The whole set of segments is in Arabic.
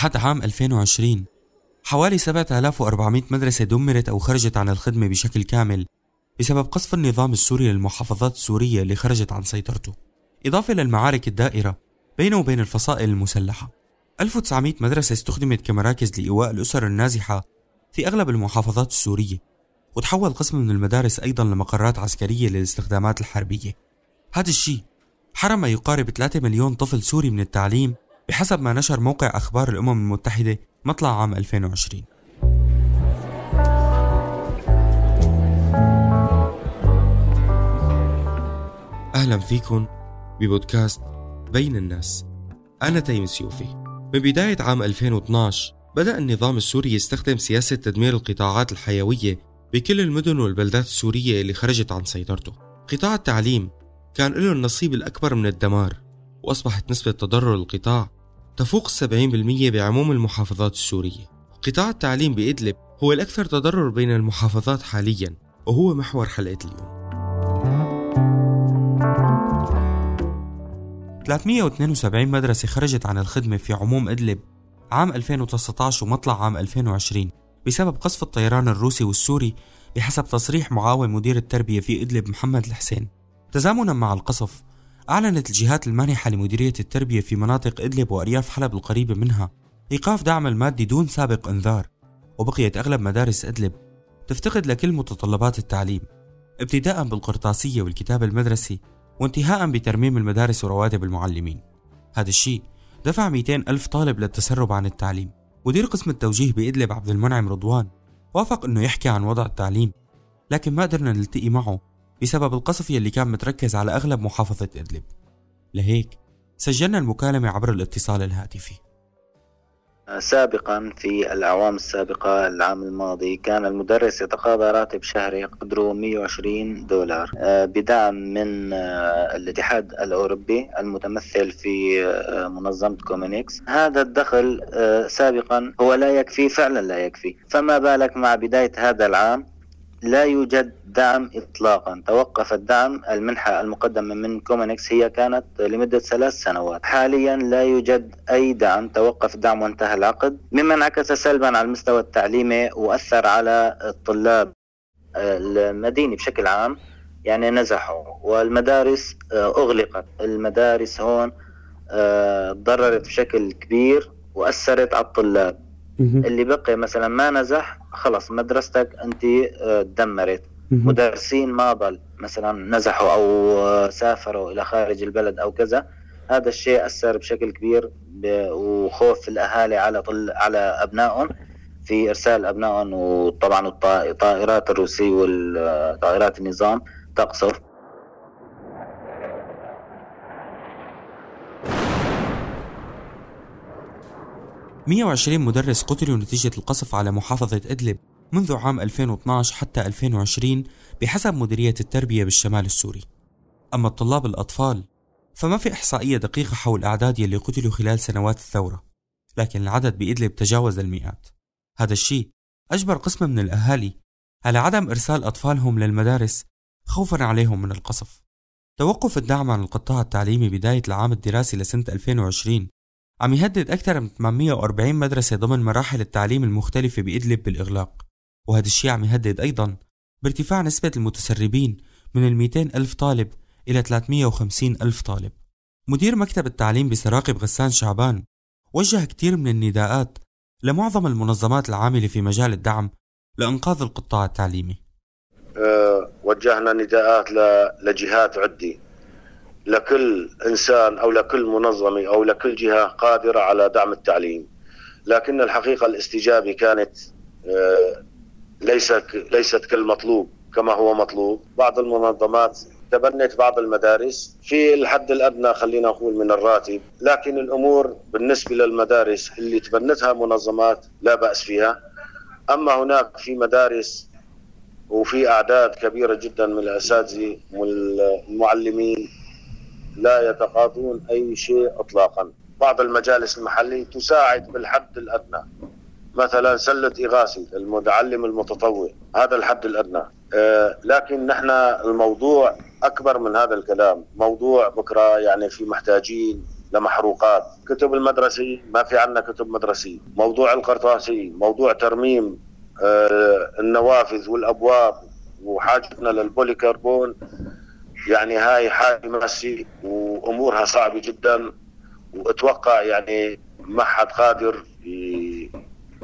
لحد عام 2020 حوالي 7400 مدرسة دمرت أو خرجت عن الخدمة بشكل كامل بسبب قصف النظام السوري للمحافظات السورية اللي خرجت عن سيطرته. إضافة للمعارك الدائرة بينه وبين الفصائل المسلحة. 1900 مدرسة استخدمت كمراكز لإيواء الأسر النازحة في أغلب المحافظات السورية وتحول قسم من المدارس أيضا لمقرات عسكرية للاستخدامات الحربية. هذا الشيء حرم ما يقارب 3 مليون طفل سوري من التعليم بحسب ما نشر موقع أخبار الأمم المتحدة مطلع عام 2020 أهلا فيكم ببودكاست بين الناس. أنا تيم سيوفي. من بداية عام 2012 بدأ النظام السوري يستخدم سياسة تدمير القطاعات الحيوية بكل المدن والبلدات السورية اللي خرجت عن سيطرته. قطاع التعليم كان له النصيب الأكبر من الدمار وأصبحت نسبة تضرر القطاع تفوق السبعين بالمية بعموم المحافظات السورية. قطاع التعليم بإدلب هو الأكثر تضرر بين المحافظات حاليا وهو محور حلقة اليوم. 372 مدرسة خرجت عن الخدمة في عموم إدلب عام 2019 ومطلع عام 2020 بسبب قصف الطيران الروسي والسوري بحسب تصريح معاون مدير التربية في إدلب محمد الحسين. تزامنا مع القصف أعلنت الجهات المانحة لمديرية التربية في مناطق إدلب وأرياف حلب القريبة منها إيقاف دعم المادي دون سابق إنذار وبقيت أغلب مدارس إدلب. تفتقد لكل متطلبات التعليم ابتداء بالقرطاسية والكتاب المدرسي وانتهاء بترميم المدارس ورواتب المعلمين. هذا الشيء دفع 200 ألف طالب للتسرب عن التعليم. مدير قسم التوجيه بإدلب عبد المنعم رضوان وافق أنه يحكي عن وضع التعليم لكن ما قدرنا نلتقي معه بسبب القصف يلي كان متركز على أغلب محافظة إدلب. لهيك سجلنا المكالمة عبر الاتصال الهاتفي. سابقا في الأعوام السابقة العام الماضي كان المدرس يتقاضى راتب شهري قدره 120 دولار. آه، بدعم من آه، الاتحاد الأوروبي المتمثل في آه، منظمة كومينيكس. هذا الدخل سابقا هو لا يكفي فعلا لا يكفي. فما بالك مع بداية هذا العام؟ لا يوجد دعم إطلاقا. توقف الدعم المنحة المقدمة من كومينكس هي كانت لمدة ثلاث سنوات. حاليا لا يوجد أي دعم. توقف الدعم وانتهى العقد. مما انعكس سلبا على المستوى التعليمي وأثر على الطلاب المدينة بشكل عام يعني نزحوا والمدارس أغلقت. المدارس هون تضررت بشكل كبير وأثرت على الطلاب. اللي بقي مثلا ما نجح خلص مدرستك أنت تدمرت آه، مدرسين ما ضل مثلا نزحوا أو آه، سافروا إلى خارج البلد أو كذا هذا الشيء أثر بشكل كبير وخوف الأهالي على طل على أبنائهم في إرسال أبنائهم وطبعا الطائرات الروسيه والطائرات النظام تقصف. 120 مدرس قتلوا نتيجة القصف على محافظة إدلب منذ عام 2012 حتى 2020 بحسب مديرية التربية بالشمال السوري. أما الطلاب الأطفال فما في إحصائية دقيقة حول أعداد يلي قتلوا خلال سنوات الثورة لكن العدد بإدلب تجاوز المئات. هذا الشيء أجبر قسم من الأهالي على عدم إرسال أطفالهم للمدارس خوفا عليهم من القصف. توقف الدعم عن القطاع التعليمي بداية العام الدراسي لسنة 2020 عم يهدد أكثر من 840 مدرسة ضمن مراحل التعليم المختلفة بإدلب بالإغلاق. وهذا الشيء عم يهدد أيضا بارتفاع نسبة المتسربين من ال 200 ألف طالب إلى 350 ألف طالب. مدير مكتب التعليم بسراقب غسان شعبان وجه كثير من النداءات لمعظم المنظمات العاملة في مجال الدعم لإنقاذ القطاع التعليمي. أه وجهنا نداءات لجهات عدة لكل إنسان أو لكل منظمه أو لكل جهة قادرة على دعم التعليم. لكن الحقيقة الاستجابة كانت آه، ليست ليست كالمطلوب كما هو مطلوب. بعض المنظمات تبنت بعض المدارس في الحد الأدنى خلينا نقول من الراتب. لكن الأمور بالنسبة للمدارس اللي تبنتها منظمات لا بأس فيها. أما هناك في مدارس وفي أعداد كبيرة جدا من الأساتذة والمعلمين لا يتقاضون أي شيء إطلاقا. بعض المجالس المحلية تساعد بالحد الأدنى. مثلا سلة إغاثي المتعلم المتطوع هذا الحد الأدنى. آه لكن نحن الموضوع أكبر من هذا الكلام. موضوع بكرة يعني في محتاجين لمحروقات. كتب المدرسي ما في عندنا كتب مدرسي موضوع القرطاسي موضوع ترميم آه، النوافذ والأبواب وحاجتنا للبوليكربون. يعني هاي حاجة ماسي وأمورها صعبة جدا وأتوقع يعني ما حد قادر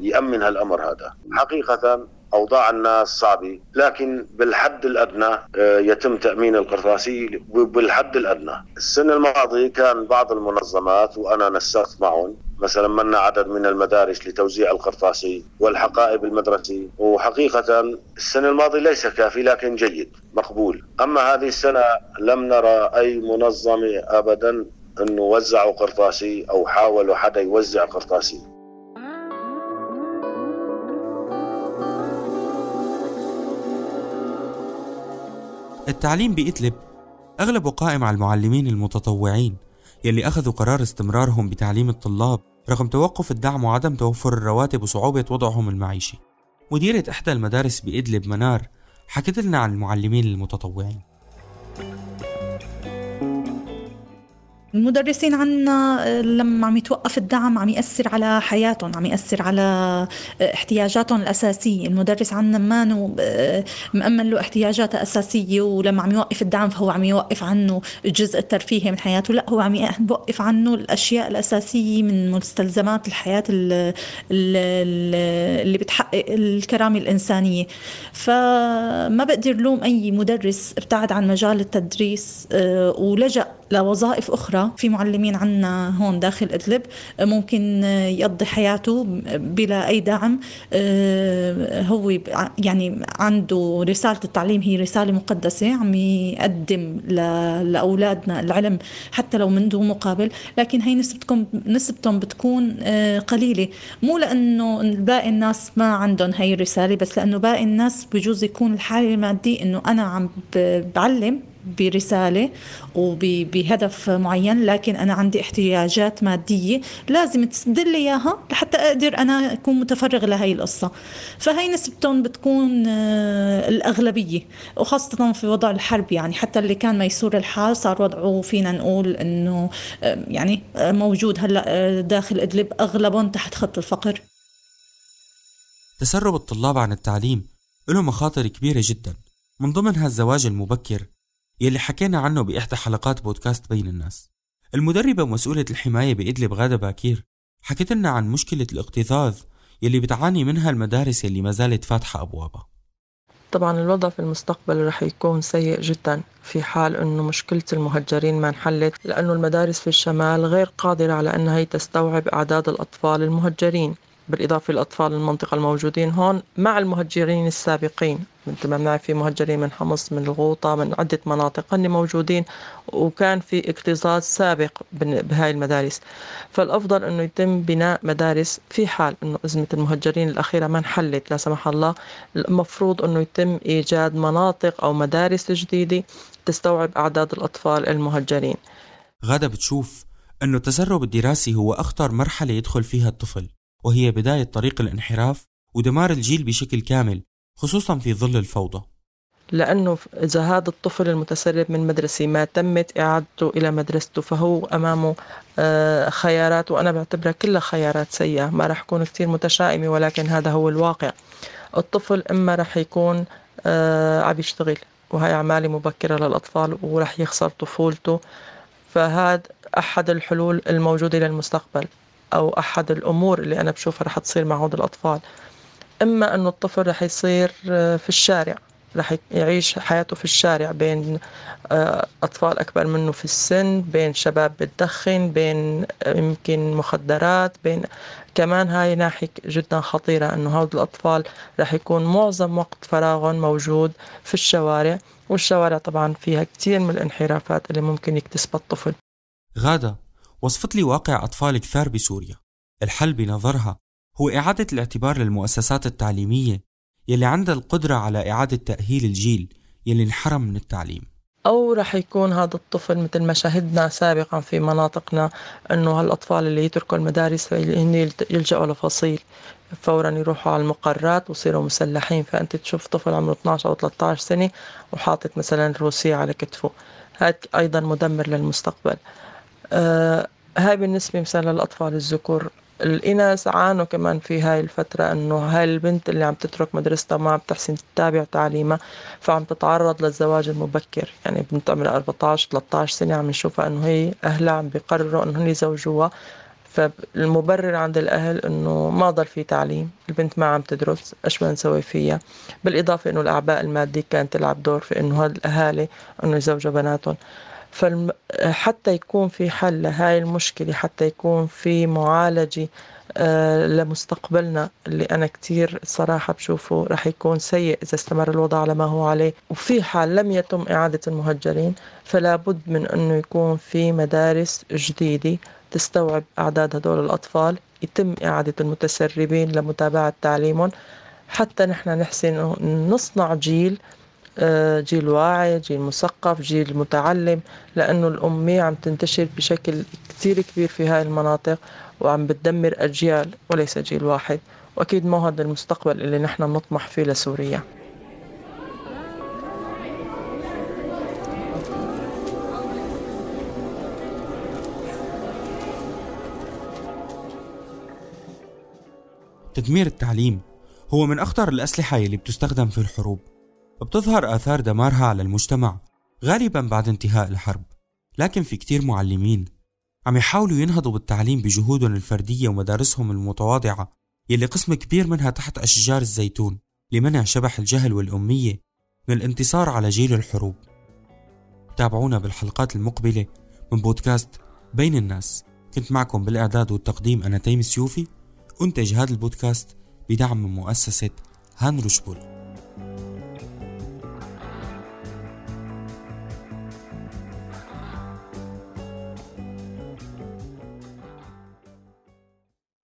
يأمن هالأمر هذا. حقيقة أوضاع الناس صعبة لكن بالحد الأدنى آه، يتم تأمين القرطاسي بالحد الأدنى. السنة الماضية كان بعض المنظمات وأنا نسقت معهم مثلا منا عدد من المدارس لتوزيع القرطاسي والحقائب المدرسي. وحقيقة السنة الماضية ليس كافي لكن جيد مقبول. أما هذه السنة لم نرى أي منظمة أبدا أنه وزعوا قرطاسي أو حاولوا حدا يوزع قرطاسي. التعليم بإدلب أغلبه قائم على المعلمين المتطوعين يلي أخذوا قرار استمرارهم بتعليم الطلاب رغم توقف الدعم وعدم توفر الرواتب وصعوبة وضعهم المعيشي. مديرة إحدى المدارس بإدلب منار حكت لنا عن المعلمين المتطوعين. المدرسين عنا آه، لما عم يتوقف الدعم عم يأثر على حياتهم عم يأثر على آه، احتياجاتهم الأساسية. المدرس عنا ما آه، مأمن له احتياجاته أساسية ولما عم يوقف الدعم فهو عم يوقف عنه الجزء الترفيهي من حياته. لا هو عم يوقف عنه الأشياء الأساسية من مستلزمات الحياة اللي بتحقق الكرامة الإنسانية. فما بقدر لوم أي مدرس ابتعد عن مجال التدريس ولجأ لوظائف أخرى. في معلمين عنا هون داخل إدلب ممكن يقضي حياته بلا أي دعم. آه، هو يعني عنده رسالة التعليم هي رسالة مقدسة عم يقدم لأولادنا العلم حتى لو من دون مقابل. لكن هي نسبتكم نسبتهم بتكون آه، قليلة. مو لأنه باقي الناس ما عندهم هي الرسالة بس لأنه باقي الناس بجوز يكون الحالة المادية إنه أنا عم بعلم برسالة وبهدف معين لكن أنا عندي احتياجات مادية لازم تسد لي إياها لحتى أقدر أنا أكون متفرغ لهي القصة. فهي نسبتهم بتكون آه، الأغلبية وخاصة في وضع الحرب يعني حتى اللي كان ميسور الحال صار وضعه فينا نقول أنه آه، يعني آه، موجود هلأ داخل إدلب أغلبهم تحت خط الفقر. تسرب الطلاب عن التعليم له مخاطر كبيرة جدا. من ضمنها الزواج المبكر. يلي حكينا عنه بإحدى حلقات بودكاست بين الناس. المدربة مسؤولة الحماية بإدلب غادة باكير حكت لنا عن مشكلة الاكتظاظ يلي بتعاني منها المدارس يلي ما زالت فاتحة أبوابها. طبعا الوضع في المستقبل رح يكون سيء جدا في حال إنه مشكلة المهجرين ما انحلت لأنه المدارس في الشمال غير قادرة على إنها تستوعب أعداد الأطفال المهجرين. بالإضافة للأطفال المنطقة الموجودين هون مع المهجرين السابقين. مثل ما بنعرف في مهجرين من حمص من الغوطة من عدة مناطق هن موجودين وكان في اكتظاظ سابق بهاي المدارس. فالأفضل أنه يتم بناء مدارس في حال أنه أزمة المهجرين الأخيرة ما انحلت. لا سمح الله المفروض أنه يتم إيجاد مناطق أو مدارس جديدة تستوعب أعداد الأطفال المهجرين. غادة بتشوف أنه التسرب الدراسي هو أخطر مرحلة يدخل فيها الطفل. وهي بداية طريق الانحراف ودمار الجيل بشكل كامل خصوصا في ظل الفوضى. لأنه إذا هذا الطفل المتسرب من مدرسة ما تمت إعادته إلى مدرسته فهو أمامه آه، خيارات وأنا بعتبرها كلها خيارات سيئة. ما رح أكون كثير متشائمة ولكن هذا هو الواقع. الطفل إما رح يكون آه، عم يشتغل وهي أعمالي مبكرة للأطفال ورح يخسر طفولته. فهذا أحد الحلول الموجودة للمستقبل. أو أحد الأمور اللي أنا بشوفها رح تصير مع هذا الأطفال. إما أنه الطفل رح يصير آه، في الشارع رح يعيش حياته في الشارع بين آه، أطفال أكبر منه في السن بين شباب بتدخن بين آه، يمكن مخدرات بين كمان هاي ناحية جدا خطيرة أنه هؤلاء الأطفال رح يكون معظم وقت فراغهم موجود في الشوارع والشوارع طبعا فيها كثير من الانحرافات اللي ممكن يكتسبها الطفل. غادة وصفت لي واقع أطفال كثار بسوريا. الحل بنظرها هو إعادة الاعتبار للمؤسسات التعليمية يلي عندها القدرة على إعادة تأهيل الجيل يلي انحرم من التعليم. أو رح يكون هذا الطفل مثل ما شاهدنا سابقا في مناطقنا أنه هالأطفال اللي يتركوا المدارس هن يلجأوا لفصيل فورا يروحوا على المقرات ويصيروا مسلحين. فأنت تشوف طفل عمره 12 أو 13 سنة وحاطط مثلا روسية على كتفه. هذا أيضا مدمر للمستقبل. هاي بالنسبة مثلا للأطفال الذكور الإناث عانوا كمان في هاي الفترة إنه هاي البنت اللي عم تترك مدرستها ما عم تحسن تتابع تعليمها فعم تتعرض للزواج المبكر. يعني بنت عمرها 14 13 سنة عم نشوفها إنه هي أهلها عم بيقرروا إنه هن يزوجوها. فالمبرر عند الأهل إنه ما ضل في تعليم البنت ما عم تدرس إيش بدنا نسوي فيها؟ بالإضافة إنه الأعباء المادية كانت تلعب دور في إنه هاد الأهالي إنه يزوجوا بناتهم. فحتى يكون في حل لهاي المشكلة حتى يكون في معالجة آه، لمستقبلنا اللي أنا كتير صراحة بشوفه رح يكون سيء إذا استمر الوضع على ما هو عليه. وفي حال لم يتم إعادة المهجرين فلا بد من أنه يكون في مدارس جديدة تستوعب أعداد هدول الأطفال يتم إعادة المتسربين لمتابعة تعليمهم. حتى نحن نحسن نصنع جيل جيل واعي جيل مثقف جيل متعلم لأنه الأمية عم تنتشر بشكل كثير كبير في هاي المناطق وعم بتدمر أجيال وليس جيل واحد. وأكيد مو هذا المستقبل اللي نحن نطمح فيه لسوريا. تدمير التعليم هو من أخطر الأسلحة اللي بتستخدم في الحروب. وبتظهر آثار دمارها على المجتمع غالبا بعد انتهاء الحرب. لكن في كتير معلمين عم يحاولوا ينهضوا بالتعليم بجهودهم الفردية ومدارسهم المتواضعة يلي قسم كبير منها تحت أشجار الزيتون لمنع شبح الجهل والأمية من الانتصار على جيل الحروب. تابعونا بالحلقات المقبلة من بودكاست بين الناس. كنت معكم بالإعداد والتقديم أنا تيم سيوفي أنتج هذا البودكاست بدعم من مؤسسة هان روشبول